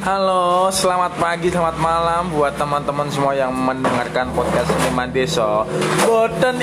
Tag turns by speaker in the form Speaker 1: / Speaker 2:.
Speaker 1: Halo, selamat pagi, selamat malam buat teman-teman semua yang mendengarkan podcast Seniman Deso. Boten.